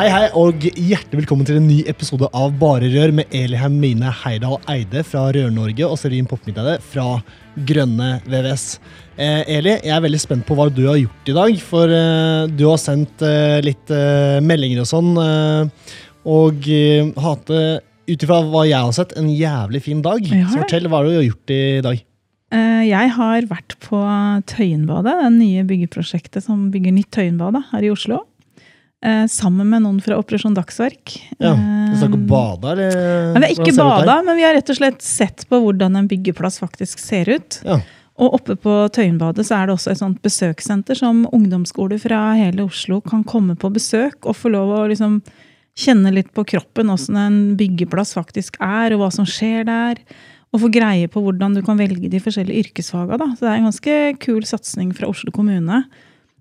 Hei, hei, og hjertelig velkommen til en ny episode av Bare Rør med Eli Hermine Heidal Eide fra Rør-Norge og Serin Poppmiddeide fra Grønne VVS. Eh, Eli, jeg er veldig spent på hva du har gjort i dag, for eh, du har sendt eh, litt eh, meldinger og sånn, eh, og eh, hate, ut ifra hva jeg har sett, en jævlig fin dag. Så fortell, hva har du gjort i dag? Eh, Jeg har vært på Tøyenbadet, det nye byggeprosjektet som bygger nytt Tøyenbad her i Oslo. Eh, Sammen med noen fra Operasjon Dagsverk. Ja, Vi ikke bade, eller? Nei, vi har ikke bada, men vi har rett og slett sett på hvordan en byggeplass faktisk ser ut. Ja. Og oppe på Tøyenbadet så er det også et sånt besøkssenter som ungdomsskoler fra hele Oslo kan komme på besøk og få lov å liksom kjenne litt på kroppen åssen en byggeplass faktisk er, og hva som skjer der. Og få greie på hvordan du kan velge de forskjellige yrkesfaga. Da. Så det er en ganske kul satsing fra Oslo kommune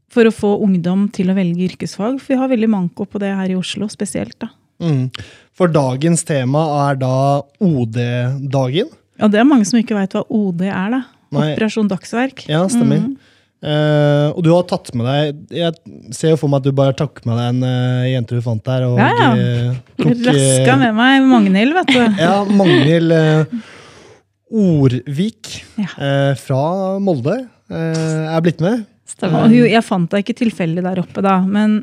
for å få ungdom til å velge yrkesfag. For vi har veldig manko på det her i Oslo spesielt. da. Mm. For dagens tema er da OD-dagen. Ja, det er mange som ikke veit hva OD er, da. Nei. Operasjon Dagsverk. Ja, stemmer. Mm. Uh, og du har tatt med deg Jeg ser jo for meg at du bare tok med deg en uh, jente du fant der. Og, Ja, ja. Uh, tok, Raska med meg Magnhild, vet du. Ja, Magnhild Orvik Ja. fra Molde er blitt med. Og hun, jeg fant deg ikke tilfeldig der oppe, da. Men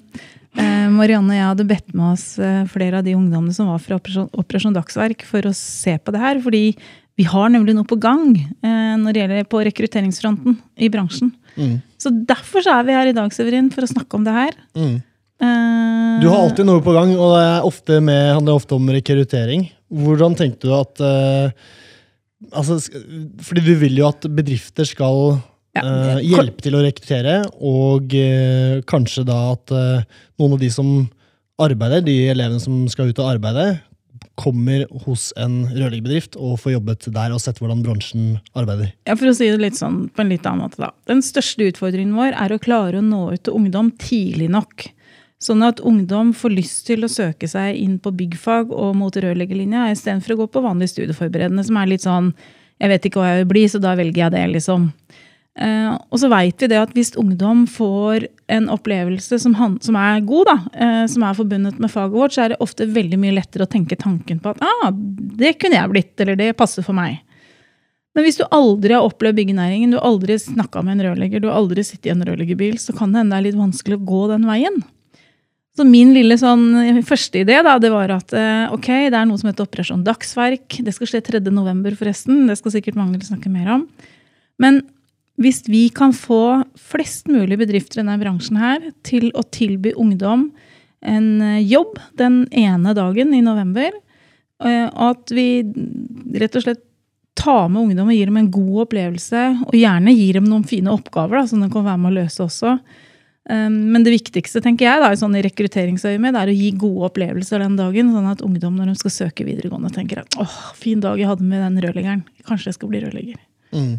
eh, Marianne og jeg hadde bedt med oss eh, flere av de ungdommene som var fra Operasjon, Operasjon Dagsverk, for å se på det her. Fordi vi har nemlig noe på gang eh, når det gjelder på rekrutteringsfronten i bransjen. Mm. Så derfor så er vi her i dag, Severin, for å snakke om det her. Mm. Eh, Du har alltid noe på gang, og det er ofte med, handler ofte om rekruttering. Hvordan tenkte du at eh, altså, Fordi du vil jo at bedrifter skal Ja, eh, hjelpe til å rekruttere, og eh, kanskje da at eh, noen av de som arbeider, de elevene som skal ut og arbeide, kommer hos en rørleggerbedrift og får jobbet der og sett hvordan bransjen arbeider. Ja, For å si det litt sånn på en litt annen måte, da. Den største utfordringen vår er å klare å nå ut til ungdom tidlig nok. Sånn at ungdom får lyst til å søke seg inn på byggfag og mot rørleggerlinja istedenfor å gå på vanlig studieforberedende, som er litt sånn Jeg vet ikke hva jeg vil bli, så da velger jeg det, liksom. Eh, og så veit vi det at hvis ungdom får en opplevelse som, han, som er god, da, eh, som er forbundet med faget vårt, så er det ofte veldig mye lettere å tenke tanken på at ah, det kunne jeg blitt, eller det passer for meg. Men hvis du aldri har opplevd byggenæringen, du har aldri snakka med en rørlegger, du har aldri sittet i en rørleggerbil, så kan det hende det er litt vanskelig å gå den veien. Så min lille sånn, første idé da, det var at eh, ok, det er noe som heter Operasjon Dagsverk. Det skal skje 3. november, forresten. Det skal sikkert mange snakke mer om. Men hvis vi kan få flest mulig bedrifter i denne bransjen her til å tilby ungdom en eh, jobb den ene dagen i november, eh, og at vi rett og slett tar med ungdom og gir dem en god opplevelse, og gjerne gir dem noen fine oppgaver da, som de kan være med å løse også. Um, Men det viktigste tenker jeg da, sånn i rekrutteringsøyemed, er å gi gode opplevelser den dagen, sånn at ungdom når de skal søke videregående, tenker at åh, fin dag jeg hadde med den rørleggeren. Kanskje jeg skal bli rørlegger. Mm.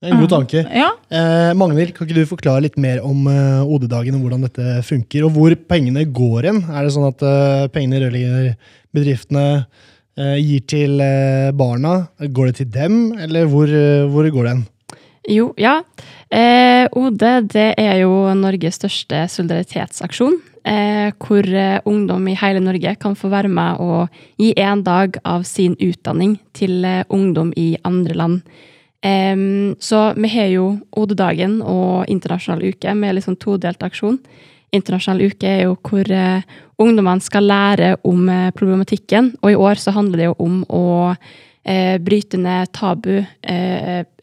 Det er En god tanke. Ja, Eh, Magnhild, kan ikke du forklare litt mer om eh, OD-dagen og hvordan dette funker, og hvor pengene går hen? Er det sånn at eh, pengene rørleggerbedriftene eh, gir til eh, barna, går det til dem, eller hvor, eh, hvor går det hen? Jo, ja. Eh, OD det er jo Norges største solidaritetsaksjon. Eh, hvor eh, ungdom i hele Norge kan få være med og gi en dag av sin utdanning til ungdom i andre land. Em, så vi har jo OD-dagen og internasjonal uke med litt sånn todelt aksjon. Internasjonal uke er jo hvor uh, ungdommene skal lære om uh, problematikken, og i år så handler det jo om å uh, bryte ned tabu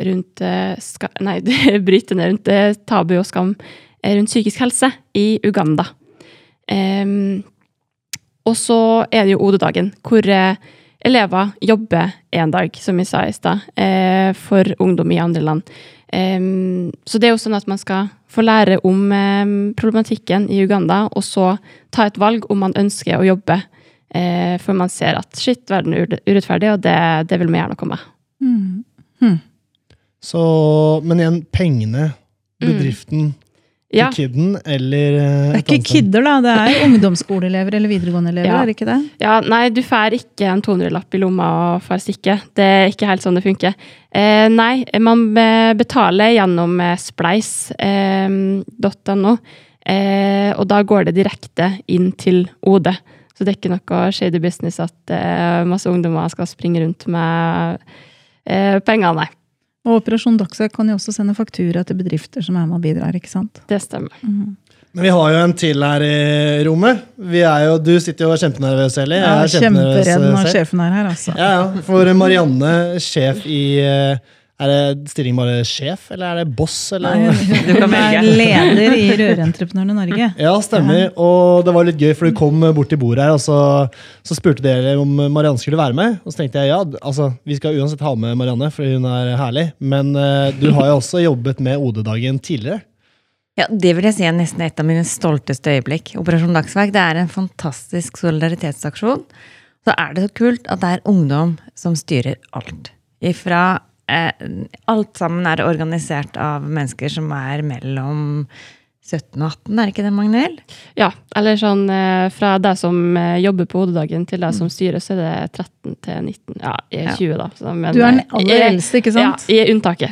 rundt ska, Nei, bryte ned rundt tabu og skam rundt psykisk helse i Uganda. Um, og så er det jo OD-dagen, hvor eh, elever jobber én dag, som vi sa i stad, eh, for ungdom i andre land. Så det er jo sånn at man skal få lære om problematikken i Uganda, og så ta et valg om man ønsker å jobbe, eh, for man ser at shit, verden er urettferdig, og det, det vil vi gjerne komme. Mm. Hmm. Så, men igjen, pengene, Mm. Ja, til kidden, eller eh, Det er ikke kidder, da. Det er ungdomsskoleelever eller videregående elever, Ja. er det ikke det? Ja, nei, du får ikke en 200-lapp i lomma og får stikke. Det er ikke helt sånn det funker. Eh, nei, man eh, betaler gjennom eh, spleis.no, eh, og da går det direkte inn til OD. Så det er ikke noe shady business at eh, masse ungdommer skal springe rundt med eh, penger, nei. Og Operasjon Dagsverk kan jo også sende faktura til bedrifter som er med og bidrar, ikke sant? Det stemmer. Mm. Men vi har jo en til her i rommet. Vi er jo, du sitter jo og er kjempenervøs, Eli. Jeg Ja, er Kjemperedd når sjefen er her, altså. Ja, ja. For Marianne, sjef i eh, Er det stilling bare sjef, eller er det boss? Eller? Nei, Hun er leder i Rørentreprenørene Norge. Ja, stemmer. Og det var litt gøy, for du kom bort til bordet her, og så, så spurte dere om Marianne skulle være med. Og så tenkte jeg ja, altså, vi skal uansett ha med Marianne, for hun er herlig. Men uh, du har jo også jobbet med OD-dagen tidligere. Ja, Det vil jeg si er nesten et av mine stolteste øyeblikk. Operasjon Dagsverk det er en fantastisk solidaritetsaksjon. Så er det så kult at det er ungdom som styrer alt. Ifra Alt sammen er organisert av mennesker som er mellom 17 og 18, er det ikke det, Magnhild? Ja, eller sånn eh, fra deg som eh, jobber på hodedagen til deg som styrer, så er det 13 til 19. Ja, jeg er Ja. 20 da. Så, men, Du er den eh, aller eldste, ikke sant? Ja, jeg er unntaket.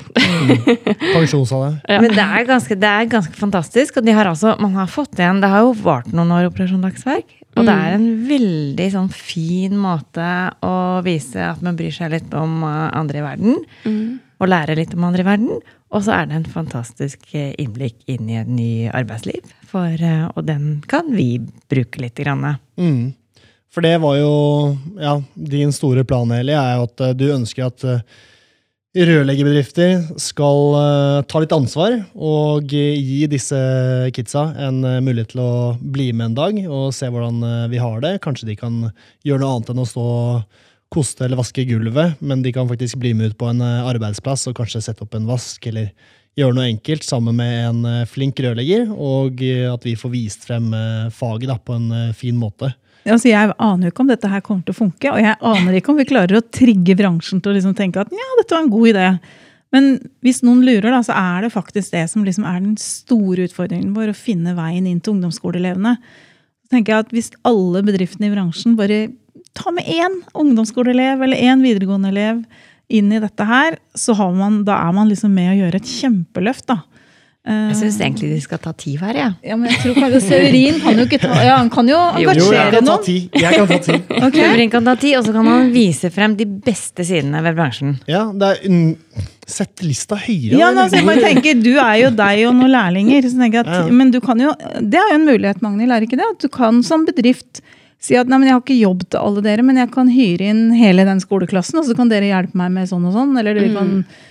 Pensjonsalder. Ja. Men det er, ganske, det er ganske fantastisk. Og de har altså, man har fått igjen Det har jo vart noen år, Operasjon Dagsverk. Og det er en veldig sånn fin måte å vise at man bryr seg litt om eh, andre i verden. Mm. Og lære litt om andre i verden. Og så er det en fantastisk eh, innblikk inn i et ny arbeidsliv. For, eh, og den kan vi bruke litt. Grann. Mm. For det var jo ja, din store plan, Eli, er jo at du ønsker at rørleggerbedrifter skal uh, ta litt ansvar og gi disse kidsa en uh, mulighet til å bli med en dag og se hvordan uh, vi har det. Kanskje de kan gjøre noe annet enn å stå og koste eller vaske gulvet, men de kan faktisk bli med ut på en arbeidsplass og kanskje sette opp en vask eller gjøre noe enkelt sammen med en flink rørlegger, og at vi får vist frem faget da, på en fin måte. Altså, jeg aner jo ikke om dette her kommer til å funke, og jeg aner ikke om vi klarer å trigge bransjen til å liksom tenke at ja, dette var en god idé. Men hvis noen lurer, da, så er det faktisk det som liksom er den store utfordringen vår, å finne veien inn til ungdomsskoleelevene. Så tenker jeg at Hvis alle bedriftene i bransjen bare tar med én ungdomsskoleelev eller én videregående elev inn i dette her, så man, da er man liksom med å gjøre et kjempeløft. da. Eh, Jeg syns egentlig de skal ta ti hver, jeg. Ja. ja, men jeg tror Karl Severin kan jo ikke ta Ja, han kan jo Jo, Jo, jeg engasjere kan ta noen. ti. Jeg kan ta ti. Ok. Severin kan ta ti, og så kan han vise frem de beste sidene ved bransjen. Ja, det er. Sett lista høyere. Ja, da. men altså, jeg bare tenker, Du er jo deg og noen lærlinger. Så jeg at, Ja. Men du kan jo, det er jo en mulighet, Magnhild, er ikke det? At du kan som bedrift si at nei, men jeg har ikke jobb til alle dere, men jeg kan hyre inn hele den skoleklassen, og så kan dere hjelpe meg med sånn og sånn. Eller dere kan eh,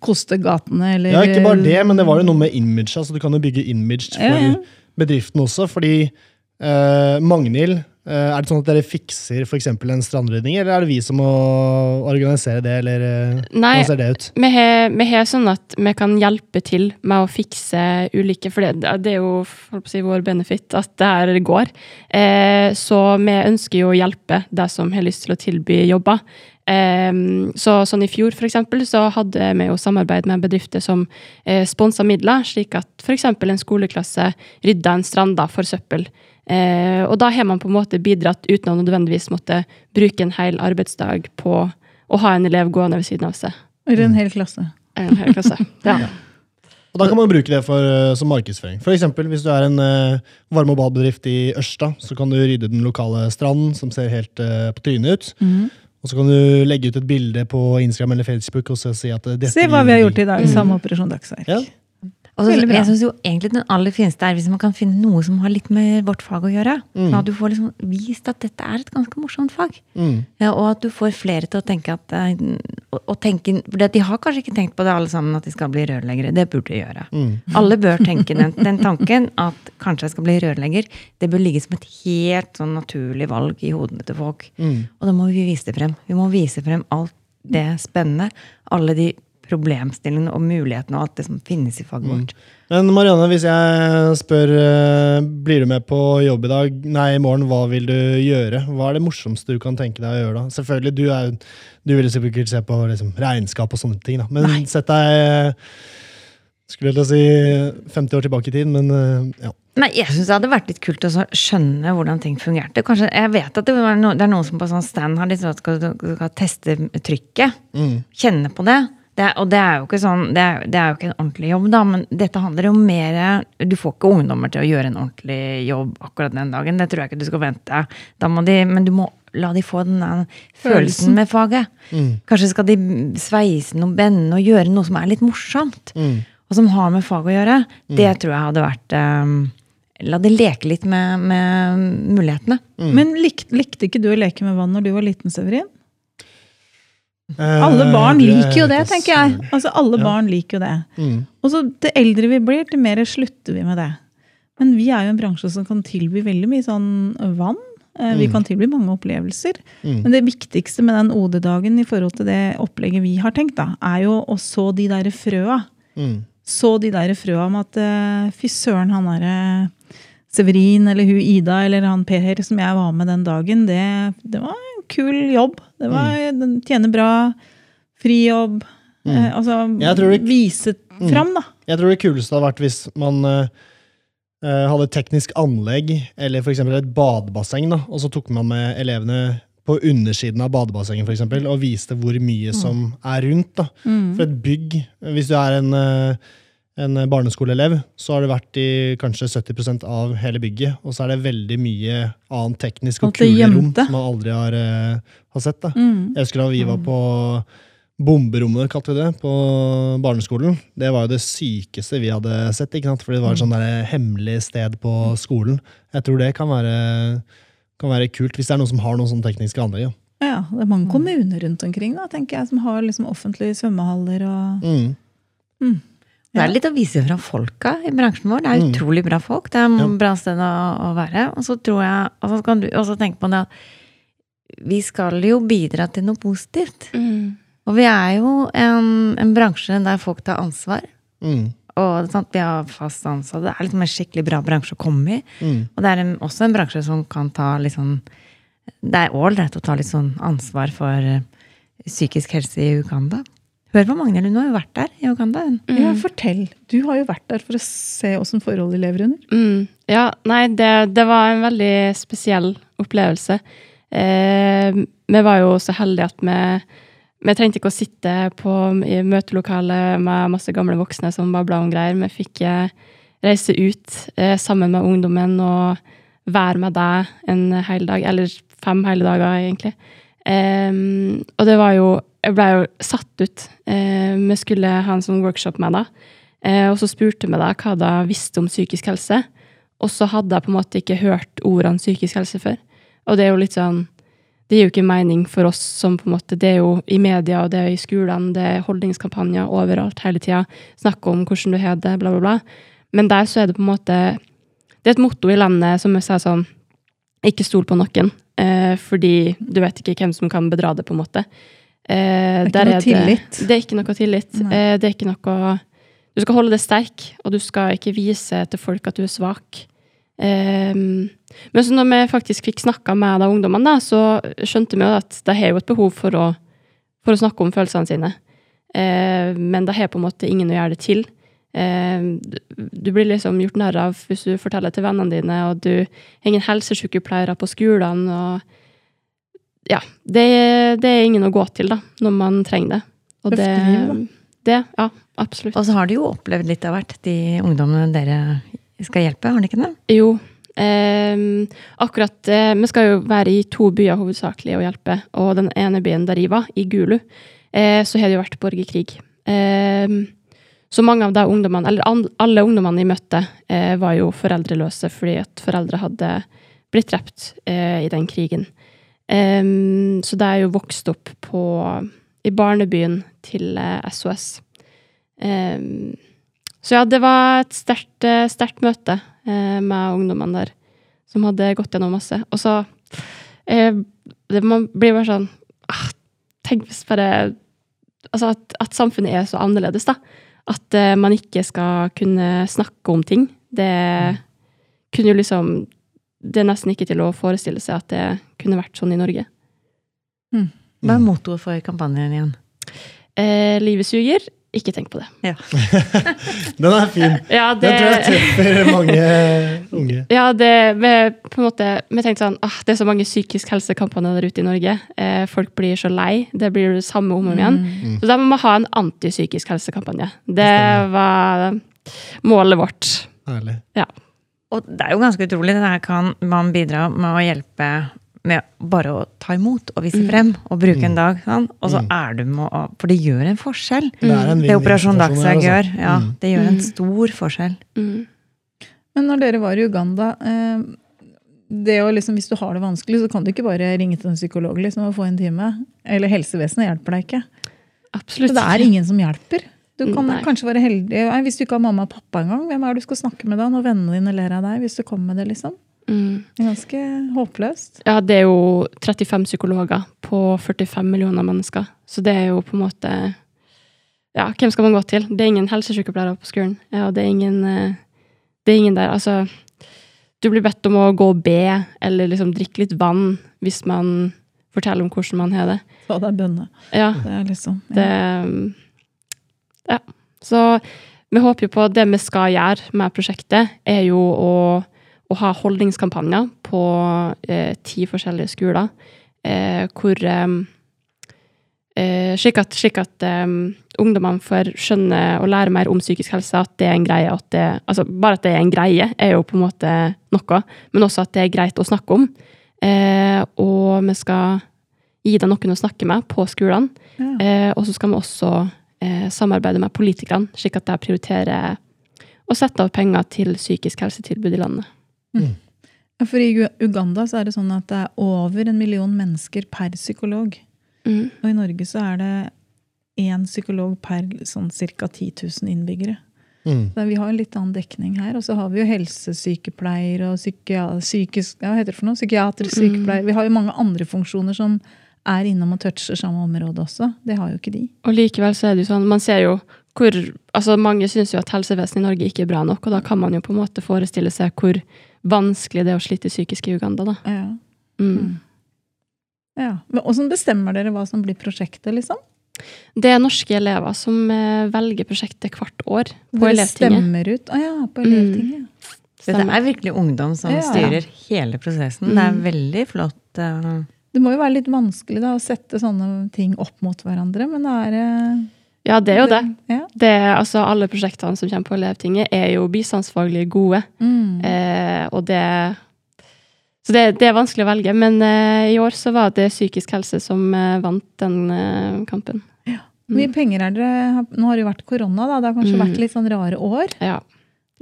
koste gatene, eller Ja, ikke bare det, men det var jo noe med image. altså Du kan jo bygge image for Ja, ja. bedriften også. Fordi eh, Magnhild, eh, er det sånn at dere fikser f.eks. en strandrydding, eller er det vi som må organisere det, eller eh, Nei, hvordan ser det ut? Vi har, vi har sånn at vi kan hjelpe til med å fikse ulike For det, det er jo si, vår benefit at det her går. Eh, så vi ønsker jo å hjelpe de som har lyst til å tilby jobber. Eh, så sånn I fjor for eksempel, så hadde vi jo samarbeid med bedrifter som eh, sponsa midler, slik at f.eks. en skoleklasse rydda en strand da, for søppel. Eh, og da har man på en måte bidratt uten å nødvendigvis måtte bruke en hel arbeidsdag på å ha en elev gående ved siden av seg. Eller en hel klasse. En hel klasse. Ja. Og Da kan man bruke det for, eh, som markedsføring. For eksempel, hvis du er en uh, varme- og badbedrift i Ørsta, så kan du rydde den lokale stranden, som ser helt uh, på trynet ut. Mm. Og så kan du legge ut et bilde på Instagram eller Facebook og så si at eh, dette Se hva vi har gjort i dag, Mm. samme Operasjon Dagsverk. Ja. Og så, jeg synes jo egentlig den aller fineste er hvis man kan finne noe som har litt med vårt fag å gjøre. Sånn at du får liksom vist at dette er et ganske morsomt fag. Mm. Ja, og at du får flere til å tenke at eh, å, å tenke, For de har kanskje ikke tenkt på det alle sammen, at de skal bli rørleggere. Det burde de gjøre. Mm. Alle bør tenke den, den tanken at kanskje jeg skal bli rørlegger. Det bør ligge som et helt sånn naturlig valg i hodene til folk. Mm. Og da må vi vise det frem. Vi må vise frem alt det spennende. Alle de problemstillingene og mulighetene og alt det som finnes i faget vårt. Men Marianne, hvis jeg spør eh, blir du med på jobb i dag, nei, i morgen, hva vil du gjøre? Hva er det morsomste du kan tenke deg å gjøre da? Selvfølgelig, du, er, du vil sikkert se på liksom, regnskap og sånne ting, da. men sett deg skulle til å si 50 år tilbake i tid, men eh, ja. Nei, jeg syns det hadde vært litt kult å skjønne hvordan ting fungerte. Kanskje, jeg vet at det, var no, det er noen som på sånn stand har litt sånn at skal, skal teste trykket. Mm. Kjenne på det. Det og det er jo ikke sånn, det er, det er jo ikke en ordentlig jobb, da, men dette handler jo mer Du får ikke ungdommer til å gjøre en ordentlig jobb akkurat den dagen. Det tror jeg ikke du skal vente. Da må de, men du må la de få den følelsen Følelsen. med faget. Mm. Kanskje skal de sveise noe bende og gjøre noe som er litt morsomt. Mm. Og som har med faget å gjøre. Det tror jeg hadde vært um, La de leke litt med, med mulighetene. Men lik, likte ikke du å leke med vann når du var liten, Severin? Eh, Alle barn det liker jo det, er tenker jeg. Altså, Alle Ja. barn liker jo det. Mm. Og så Det eldre vi blir, til mer slutter vi med det. Men vi er jo en bransje som kan tilby veldig mye sånn vann. Eh, Vi Mm. kan tilby mange opplevelser. Mm. Men det viktigste med den OD-dagen i forhold til det opplegget vi har tenkt, da, er jo å så de der frøa. Mm. Så de der frøa om at eh, fy søren, han derre Severin eller hun Ida eller han Per som jeg var med den dagen, det, det var kul jobb. Det var, Den tjener bra. Frijobb. Eh, altså det- vise fram, da. Jeg tror det kuleste hadde vært hvis man eh, eh, hadde teknisk anlegg, eller f.eks. et badebasseng, da, og så tok man med elevene på undersiden av badebassenget for eksempel, og viste hvor mye som er rundt. Da. For et bygg, hvis du er en, eh, en barneskoleelev, så har det vært i kanskje 70% av hele bygget, og så er det veldig mye annet teknisk og kule rom som man aldri har, eh, har sett. Mm. Jeg husker da vi var på bomberommet, kalte vi det, på barneskolen. Det var jo det sykeste vi hadde sett, ikke sant? for det var et sånn hemmelig sted på skolen. Jeg tror det kan være, kan være kult, hvis det er noen som har noen sånne tekniske anlegg. Ja. Ja, det er mange kommuner rundt omkring da, tenker jeg, som har liksom offentlige svømmehaller. og... Mm. Det er litt å vise fra folka i bransjen vår. Det er Mm. utrolig bra folk. Det er et bra sted å, å være. Og så tror jeg, og så kan du også tenke på det at vi skal jo bidra til noe positivt. Mm. Og vi er jo en, en bransje der folk tar ansvar. Mm. Og sant, vi har fast ansatte. Det er liksom en skikkelig bra bransje å komme i. Mm. Og det er en, også en bransje som kan ta litt sånn Det er ålreit å ta litt sånn ansvar for eh, psykisk helse i Uganda. Hør på Magnhild, hun har jo vært der i Uganda. Mm. Ja, fortell. Du har jo vært der for å se åssen forhold de lever under. Mm. Ja, nei, det, det var en veldig spesiell opplevelse. Eh, vi var jo så heldige at vi, vi trengte ikke å sitte på, i møtelokalet med masse gamle voksne som babla om greier. Vi fikk eh, reise ut eh, sammen med ungdommen og være med deg en hel dag, eller fem hele dager, egentlig. Eh, og det var jo Jeg ble jo satt ut. Eh, vi skulle ha en sånn workshop med henne. Eh, og så spurte vi da hva hun visste om psykisk helse. Og så hadde jeg på en måte ikke hørt ordene psykisk helse før. Og det er jo litt sånn Det gir jo ikke mening for oss som på en måte Det er jo i media, og det er i skolene, det er holdningskampanjer overalt hele tida. Snakke om hvordan du har det, bla, bla, bla. Men der så er det på en måte Det er et motto i landet som sier sånn Ikke stol på noen. Eh, fordi du vet ikke hvem som kan bedra det, på en måte. Eh, Det er noe tillit. Det, det er ikke noe tillit. Eh, det er ikke noe Du skal holde det sterk, og du skal ikke vise til folk at du er svak. Eh, men så når vi faktisk fikk snakka med de ungdommene, så skjønte vi at de har jo et behov for å, for å snakke om følelsene sine. Eh, men de har på en måte ingen å gjøre det til. Eh, du, du blir liksom gjort narr av hvis du forteller til vennene dine, og du har ingen helsesykepleiere på skolene. og ja, det, det er ingen å gå til da, når man trenger det. Og det, det, ja, absolutt. Og så har de jo opplevd litt av hvert, de ungdommene dere skal hjelpe, har de ikke det? Jo. Eh, akkurat eh, Vi skal jo være i to byer hovedsakelig og hjelpe. Og den ene byen der jeg var, i Gulu, eh, så har det jo vært borgerkrig. Ehm, Så mange av de ungdommene, eller an, alle ungdommene jeg møtte, eh, var jo foreldreløse fordi at foreldre hadde blitt drept eh, i den krigen. Em, så da er jo vokst opp på, i barnebyen til uh, SOS. Um, så ja, det var et sterkt, eh, sterkt møte uh, med ungdommene der, som hadde gått gjennom masse. Og så uh, det, Man blir bare sånn ah, Tenk hvis bare Altså at, at samfunnet er så annerledes, da. At eh, man ikke skal kunne snakke om ting. Det kunne jo liksom Det er nesten ikke til å forestille seg at det kunne vært sånn i Norge. Hva er mottoet for kampanjen igjen? Eh, livet suger. Ikke tenk på det. Den er fin. Ja, det, Den tror jeg treffer mange unge. Ja, det vi, på en måte, vi tenkte sånn ah, Det er så mange psykisk helsekampanjer der ute i Norge. Eh, folk blir så lei. Det blir det samme om og om igjen. Mm. Så da må vi ha en antipsykisk helsekampanje. Det var målet vårt. Herlig. Og det er jo ganske utrolig. Det der kan man bidra med å hjelpe med bare å ta imot og vise frem og bruke en dag. Sånn. Og så Mm. er du med å For det gjør en forskjell. Det er en Det Operasjon Dagsverk altså. gjør. Ja, Mm. det gjør en Mm. stor forskjell. Mm. Men når dere var i Uganda eh, det å liksom, Hvis du har det vanskelig, så kan du ikke bare ringe til en psykolog liksom, og få en time. Eller helsevesenet hjelper deg ikke. Absolutt. Så det er ingen som hjelper. Du kan Nei. kanskje være heldig Nei, Hvis du ikke har mamma og pappa engang, hvem er det du skal snakke med da? Når vennene dine ler av deg hvis du kommer med det, liksom? Mm. Det er ganske håpløst. Ja, det er jo 35 psykologer på 45 millioner mennesker. Så det er jo på en måte Ja, hvem skal man gå til? Det er ingen helsesykepleiere på skolen. Ja, og det er ingen eh, Det er ingen der. Altså, du blir bedt om å gå og be, eller liksom drikke litt vann hvis man forteller om hvordan man har det. Så det er bønne. Ja, Det er liksom ja. det Ja. Så vi håper jo på at det vi skal gjøre med prosjektet, er jo å, å ha holdningskampanjer på eh, ti forskjellige skoler, eh, hvor eh, eh, Slik at, slik at eh, ungdommene får skjønne og lære mer om psykisk helse, at det er en greie. At det, altså bare at det er en greie, er jo på en måte noe, men også at det er greit å snakke om. Eh, og vi skal gi dem noen å snakke med på skolene. Ja. Eh, og så skal vi også samarbeide med politikerne, slik at de prioriterer å sette av penger til psykisk helsetilbud i landet. Mm. For i Uganda så er det sånn at det er over en million mennesker per psykolog. Mm. Og i Norge så er det én psykolog per sånn ca. 10 000 innbyggere. Mm. Så vi har en litt annen dekning her. Og så har vi jo helsesykepleier og psykisk, ja, hva heter det for noe? psykiater, sykepleier. Vi har jo mange andre funksjoner som er innom og toucher samme område også. Det har jo ikke de. Og likevel så er det jo sånn, man ser jo hvor altså Mange syns jo at helsevesenet i Norge ikke er bra nok, og da kan man jo på en måte forestille seg hvor vanskelig det er å slite psykisk i Uganda, da. Ja. Mm. ja. Men Åssen bestemmer dere hva som blir prosjektet, liksom? Det er norske elever som eh, velger prosjektet hvert år på Dere elevtinget. stemmer ut? Å ja, på Mm. elevtinget. Mm. det er virkelig ungdom som Ja. styrer hele prosessen. Det er Mm. veldig flott. eh, Det må jo være litt vanskelig da, å sette sånne ting opp mot hverandre, men det er eh, Ja, det er jo det. Ja. det altså, alle prosjektene som kommer på elevtinget, er jo bistandsfaglig gode. Mm. Eh, og det Så det, det er vanskelig å velge, men eh, i år så var det psykisk helse som eh, vant den eh, kampen. Hvor mye penger er dere Nå har det jo vært korona, da. Det har kanskje Mm. vært litt sånn rare år. Ja.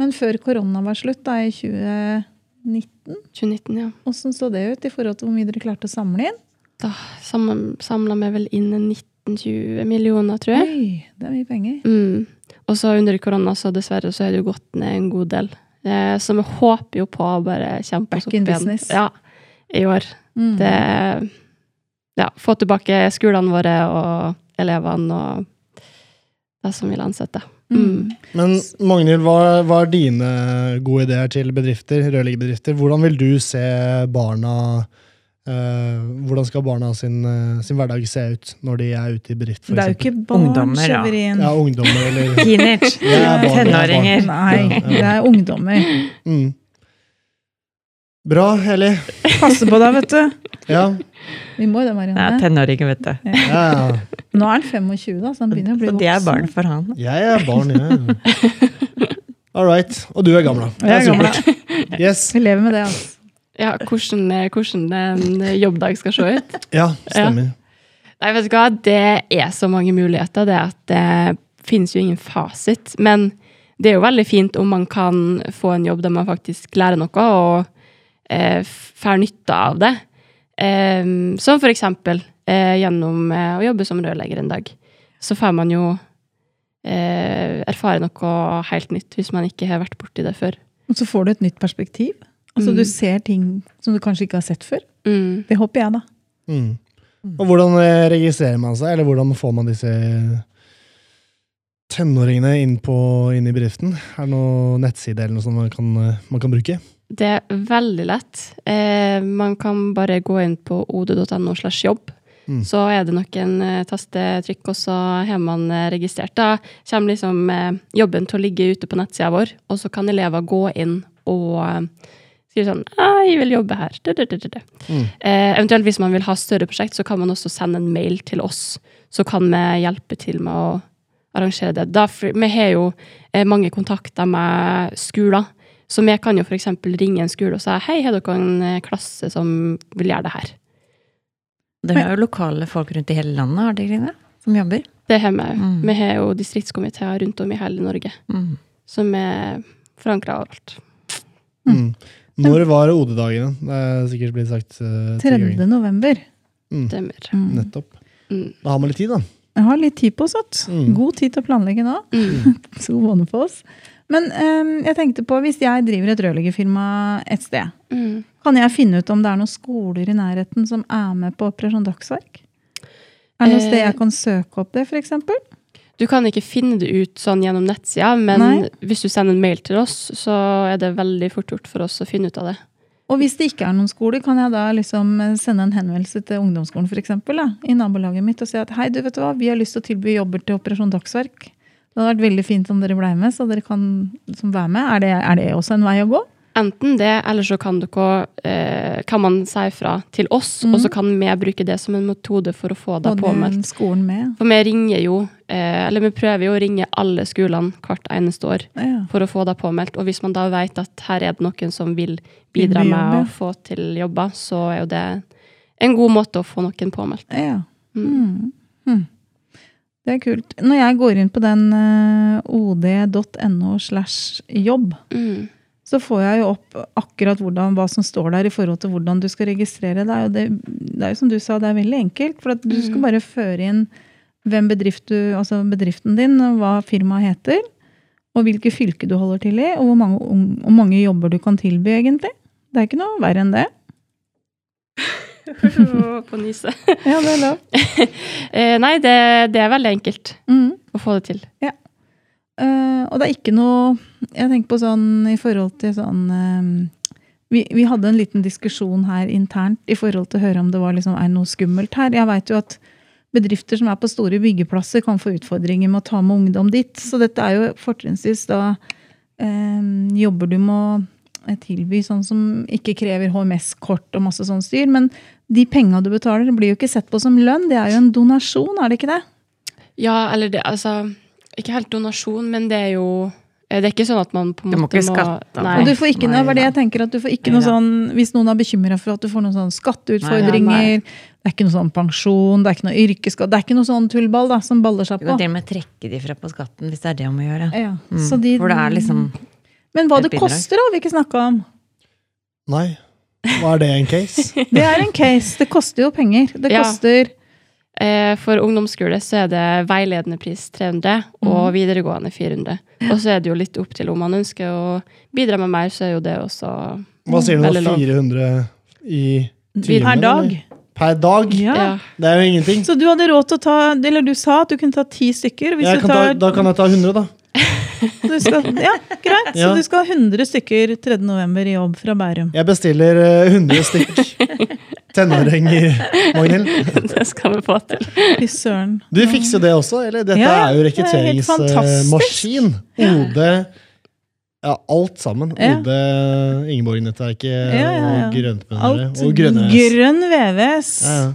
Men før korona var slutt, da i 2019, 2019, ja. åssen så det ut i forhold til hvor mye dere klarte å samle inn? Da samla vi vel inn 19-20 millioner, tror jeg. Oi, det er mye penger. Mm. Og så under korona, så dessverre, så er det jo gått ned en god del. Eh, så vi håper jo på å bare kjempe oss opp igjen. business. Ja, i år. Mm. Det Ja, få tilbake skolene våre og elevene og det som vil ansette. Mm. Men Magnhild, hva, hva er dine gode ideer til bedrifter, rørleggerbedrifter? Hvordan vil du se barna eh, Hvordan skal barna sin, eh, sin hverdag se ut når de er ute i bedrift, for Det er jo ikke barn, Ungdommer, ja. Severin. Ja, ungdommer eller Teenage. Er er. Tenåringer. Nei, det er ungdommer. mm. Bra, Eli. Passe på deg, vet du. Ja. Vi må jo det, Det er Marianne. tenåringer, vet du. ja, ja. Nå er han 25, da, så han begynner å bli voksen. Så det de er barn for han. Jeg er barn, jeg. All right. Og du er gammel, da. Jeg er gammel, supert. Yes. Vi lever med det, altså. Ja, hvordan, eh, hvordan en jobbdag skal se ut. Ja, stemmer. Nei, vet du hva, det er så mange muligheter. Det at det finnes jo ingen fasit. Men det er jo veldig fint om man kan få en jobb der man faktisk lærer noe og eh, får nytte av det. Eh, som for eksempel eh, gjennom eh, å jobbe som rørlegger en dag. Så får man jo eh, erfare noe helt nytt hvis man ikke har vært borti det før. Og så får du et nytt perspektiv. Altså Mm. Du ser ting som du kanskje ikke har sett før. Mm. Det håper jeg, da. Mm. Og hvordan registrerer man seg, eller hvordan får man disse tenåringene inn, på, inn i bedriften? Er det noen nettside eller noe sånt man kan, man kan bruke? Det er veldig lett. Eh, man kan bare gå inn på od.no slash jobb. Mm. Så er det noen eh, tastetrykk, og så har man eh, registrert. Da kommer liksom eh, jobben til å ligge ute på nettsida vår, og så kan elever gå inn og eh, skrive sånn «Ah, 'Jeg vil jobbe her'. Du, du, du. Mm. Eh, eventuelt hvis man vil ha større prosjekt, så kan man også sende en mail til oss. Så kan vi hjelpe til med å arrangere det. Da, vi har jo mange kontakter med skoler. Så vi kan jo f.eks. ringe en skole og si hei, har dere en eh, klasse som vil gjøre det her? Dere har jo lokale folk rundt i hele landet, har dere ikke det? Som jobber? Det har vi òg. Mm. Vi har jo distriktskomiteer rundt om i hele Norge Mm. som er forankra overalt. Mm. Når var OD-dagene? Det er sikkert blitt sagt uh, 3. november. Mm. Stemmer. Mm. Nettopp. Mm. Da har man litt tid, da. Jeg har litt tid på oss. Mm. God tid til å planlegge nå. Mm. Så våne på oss. Men um, jeg tenkte på, hvis jeg driver et rørleggerfirma et sted, Mm. kan jeg finne ut om det er noen skoler i nærheten som er med på Operasjon Dagsverk? Er det noe sted Eh, jeg kan søke opp det, f.eks.? Du kan ikke finne det ut sånn gjennom nettsida, men Nei. hvis du sender en mail til oss, så er det veldig fort gjort for oss å finne ut av det. Og hvis det ikke er noen skoler, kan jeg da liksom eh, sende en henvendelse til ungdomsskolen for eksempel, da, i nabolaget mitt og si at hei, du vet hva, vi har lyst til å tilby jobber til Operasjon Dagsverk. Det hadde vært veldig fint om dere ble med, så dere kan liksom, være med. Er det, er det også en vei å gå? Enten det, eller så kan, dere, eh, kan man si fra til oss, mm. og så kan vi bruke det som en metode for å få det påmeldt. skolen med. For vi ringer jo, eh, eller vi prøver jo å ringe alle skolene hvert eneste år Ja. for å få det påmeldt. Og hvis man da vet at her er det noen som vil bidra med å få til jobber, så er jo det en god måte å få noen påmeldt. ja. Mm. Mm. Mm. Det er kult. Når jeg går inn på den eh, od.no slash jobb, Mm. så får jeg jo opp akkurat hvordan, hva som står der i forhold til hvordan du skal registrere deg. Og det, det er jo som du sa, det er veldig enkelt. For at du skal Mhm. bare føre inn hvem bedrift du, altså bedriften din, hva firmaet heter, og hvilke fylke du holder til i, og hvor mange, hvor mange jobber du kan tilby, egentlig. Det er ikke noe verre enn det. på nyse. Ja, det er lov. Eh, nei, det, det er veldig enkelt Mm. å få det til. Eh, og det er ikke noe Jeg tenker på sånn i forhold til sånn uh, vi, vi hadde en liten diskusjon her internt i forhold til å høre om det var liksom, er noe skummelt her. Jeg vet jo at bedrifter som er på store byggeplasser, kan få utfordringer med å ta med ungdom dit. Så dette er jo fortrinnsvis da eh, jobber du med å tilby sånn som ikke krever HMS-kort og masse sånn styr. Men de penga du betaler, blir jo ikke sett på som lønn. Det er jo en donasjon, er det ikke det? Ja, eller det, altså Ikke helt donasjon, men det er jo eh, Det er ikke sånn at man på en Du må måte ikke skatte. Nei. Og du får ikke, Nei noe, var det jeg tenker at du får ikke Nei noe sånn, Hvis noen er bekymra for at du får noen sånn skatteutfordringer, Nei, ja, det er ikke noe sånn pensjon, det er ikke noe yrkesskatt, det er ikke noe sånn tullball da, som baller seg Du kan til og med trekke de fra på skatten hvis det er det om å gjøre. Ja, Mm. så de, For det er liksom Men hva det koster, har vi ikke snakka om. Nei. Hva er det en case? Det er en case. Det koster jo penger. Det Ja. koster Eh, For ungdomsskole så er det veiledende pris 300, og Mhm. videregående 400. Og så er det jo litt opp til om man ønsker å bidra med mer, så er jo det også Hva sier du nå? 400 i timen? per dag. eller? Per dag? Ja. Det er jo ingenting. Så du hadde råd til å ta Eller du sa at du kunne ta ti stykker. Hvis Jeg du kan ta, da kan jeg ta 100, da. du skal, ja, greit. Ja. Så du skal ha 100 stykker 3. november i jobb fra Bærum. Jeg bestiller eh, 100 stykk tenåringer, Magnhild. Det skal vi få til. Fy søren. Du fikser jo det også, eller? Dette Ja, er jo er rekrutteringsmaskin. OD Ja, alt sammen. Ja. OD Ingeborg-nettverket Ja, ja, ja. og Grøntbøndere. Og Grønnes. grønn VVS. Ja, ja.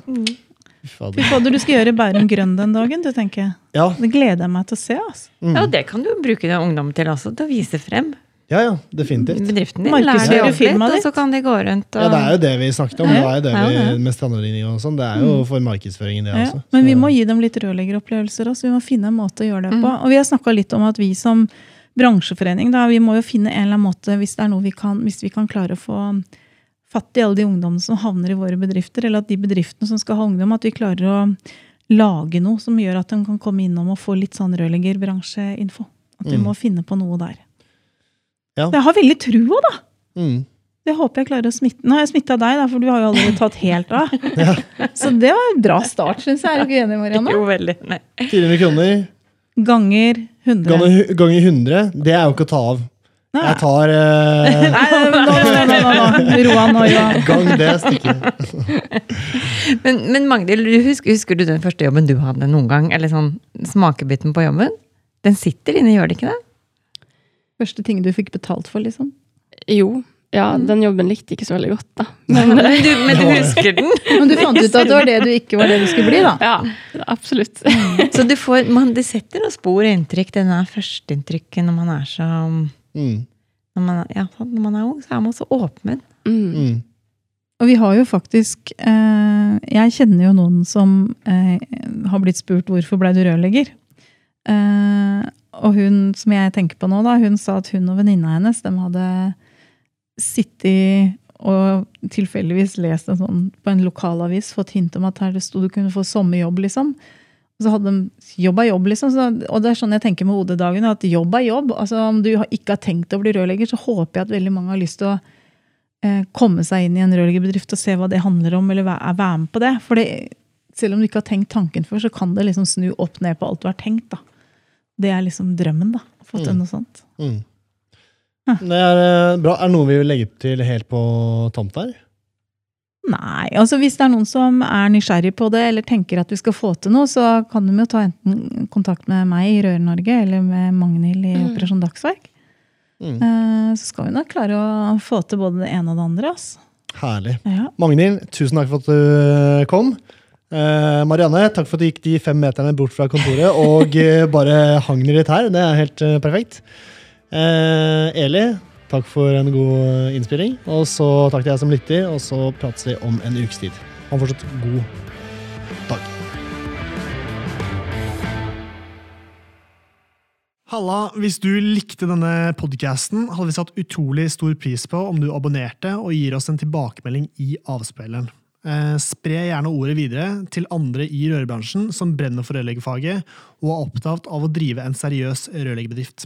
Fy Fy fader. fader, du skal gjøre Bærum grønn den dagen, du tenker jeg. Ja. Det gleder jeg meg til å se. altså. Mm. Ja, og det kan du bruke den ungdommen til også, til å vise frem. Ja, ja, definitivt. Bedriften din lærer de opp litt, og så kan de gå rundt og Ja, det er jo det vi snakket om. Det er jo det vi, med strandringning og sånn. Det er jo for markedsføringen, det Ja, også. men vi må gi dem litt rørleggeropplevelser også. Vi må finne en måte å gjøre det på. Mm. Og vi har snakka litt om at vi som bransjeforening, da, vi må jo finne en eller annen måte, hvis det er noe vi kan, hvis vi kan klare å få fatt i alle de ungdommene som havner i våre bedrifter, eller at de bedriftene som skal ha ungdom, at vi klarer å lage noe som gjør at de kan komme innom og få litt sånn rørleggerbransjeinfo. At vi Mm. må finne på noe der. Ja. Så jeg har veldig trua, da. Mm. Det håper jeg klarer å smitte. Nå har jeg smitta deg, da, for du har jo allerede tatt helt av. Så det var en bra start, syns jeg. Er du ikke enig, Marianne? Jo, veldig. Nei. 400 kroner Ganger 100. ganger, ganger 100, det er jo ikke å ta av. Nei. Jeg tar eh, Nei, nå, nå, nå. Roan og Johan. gang det stykket. Men, men Magdil, husker, husker du den første jobben du hadde noen gang? Eller sånn smakebiten på jobben? Den sitter inne, gjør det ikke det? Første ting du fikk betalt for, liksom. Jo, ja, den jobben likte jeg ikke så veldig godt, da. Men, du, men du husker den? Men du fant ut at det var det du ikke var det du skulle bli, da. Ja, absolutt. Så du får, man, det setter noen spor og inntrykk, denne førsteinntrykket når man er så Mm. når man, ja, når man er ung, så er man så åpen. Mm. Mm. Og vi har jo faktisk eh, Jeg kjenner jo noen som eh, har blitt spurt hvorfor ble du rørlegger. Eh, og hun som jeg tenker på nå, da, hun sa at hun og venninna hennes de hadde sittet og tilfeldigvis lest en sånn på en lokalavis, fått hint om at her det sto du kunne få sommerjobb, liksom. Og så hadde de jobb er jobb, liksom. Så, og det er sånn jeg tenker med OD-dagen, at jobb er jobb. Altså Om du ikke har tenkt å bli rørlegger, så håper jeg at veldig mange har lyst til å eh, komme seg inn i en rørleggerbedrift og se hva det handler om, eller væ- være med på det. For det, selv om du ikke har tenkt tanken før, så kan det liksom snu opp ned på alt du har tenkt. da. Det er liksom drømmen, da. å Få til Mm. noe sånt. Mm. Det er eh, bra. Er det noe vi vil legge til helt på tomt her? Nei, altså hvis det er noen som er nysgjerrig på det, eller tenker at vi skal få til noe, så kan de jo ta enten kontakt med meg i Rør-Norge, eller med Magnhild i Mm. Operasjon Dagsverk. Mm. Eh, Så skal vi nok klare å få til både det ene og det andre. Altså. Herlig. Ja. Magnhild, tusen takk for at du kom. Eh, Marianne, takk for at du gikk de fem meterne bort fra kontoret og eh, bare hang ned litt her. Det er helt perfekt. Eli, takk for en god innspilling. Og så takk til deg som lytter, og så prates vi om en ukes tid. Ha en fortsatt god dag. Halla, hvis du likte denne podcasten, hadde vi satt utrolig stor pris på om du abonnerte og gir oss en tilbakemelding i avspilleren. Eh, spre gjerne ordet videre til andre i rørbransjen som brenner for rørleggerfaget og er opptatt av å drive en seriøs rørleggerbedrift.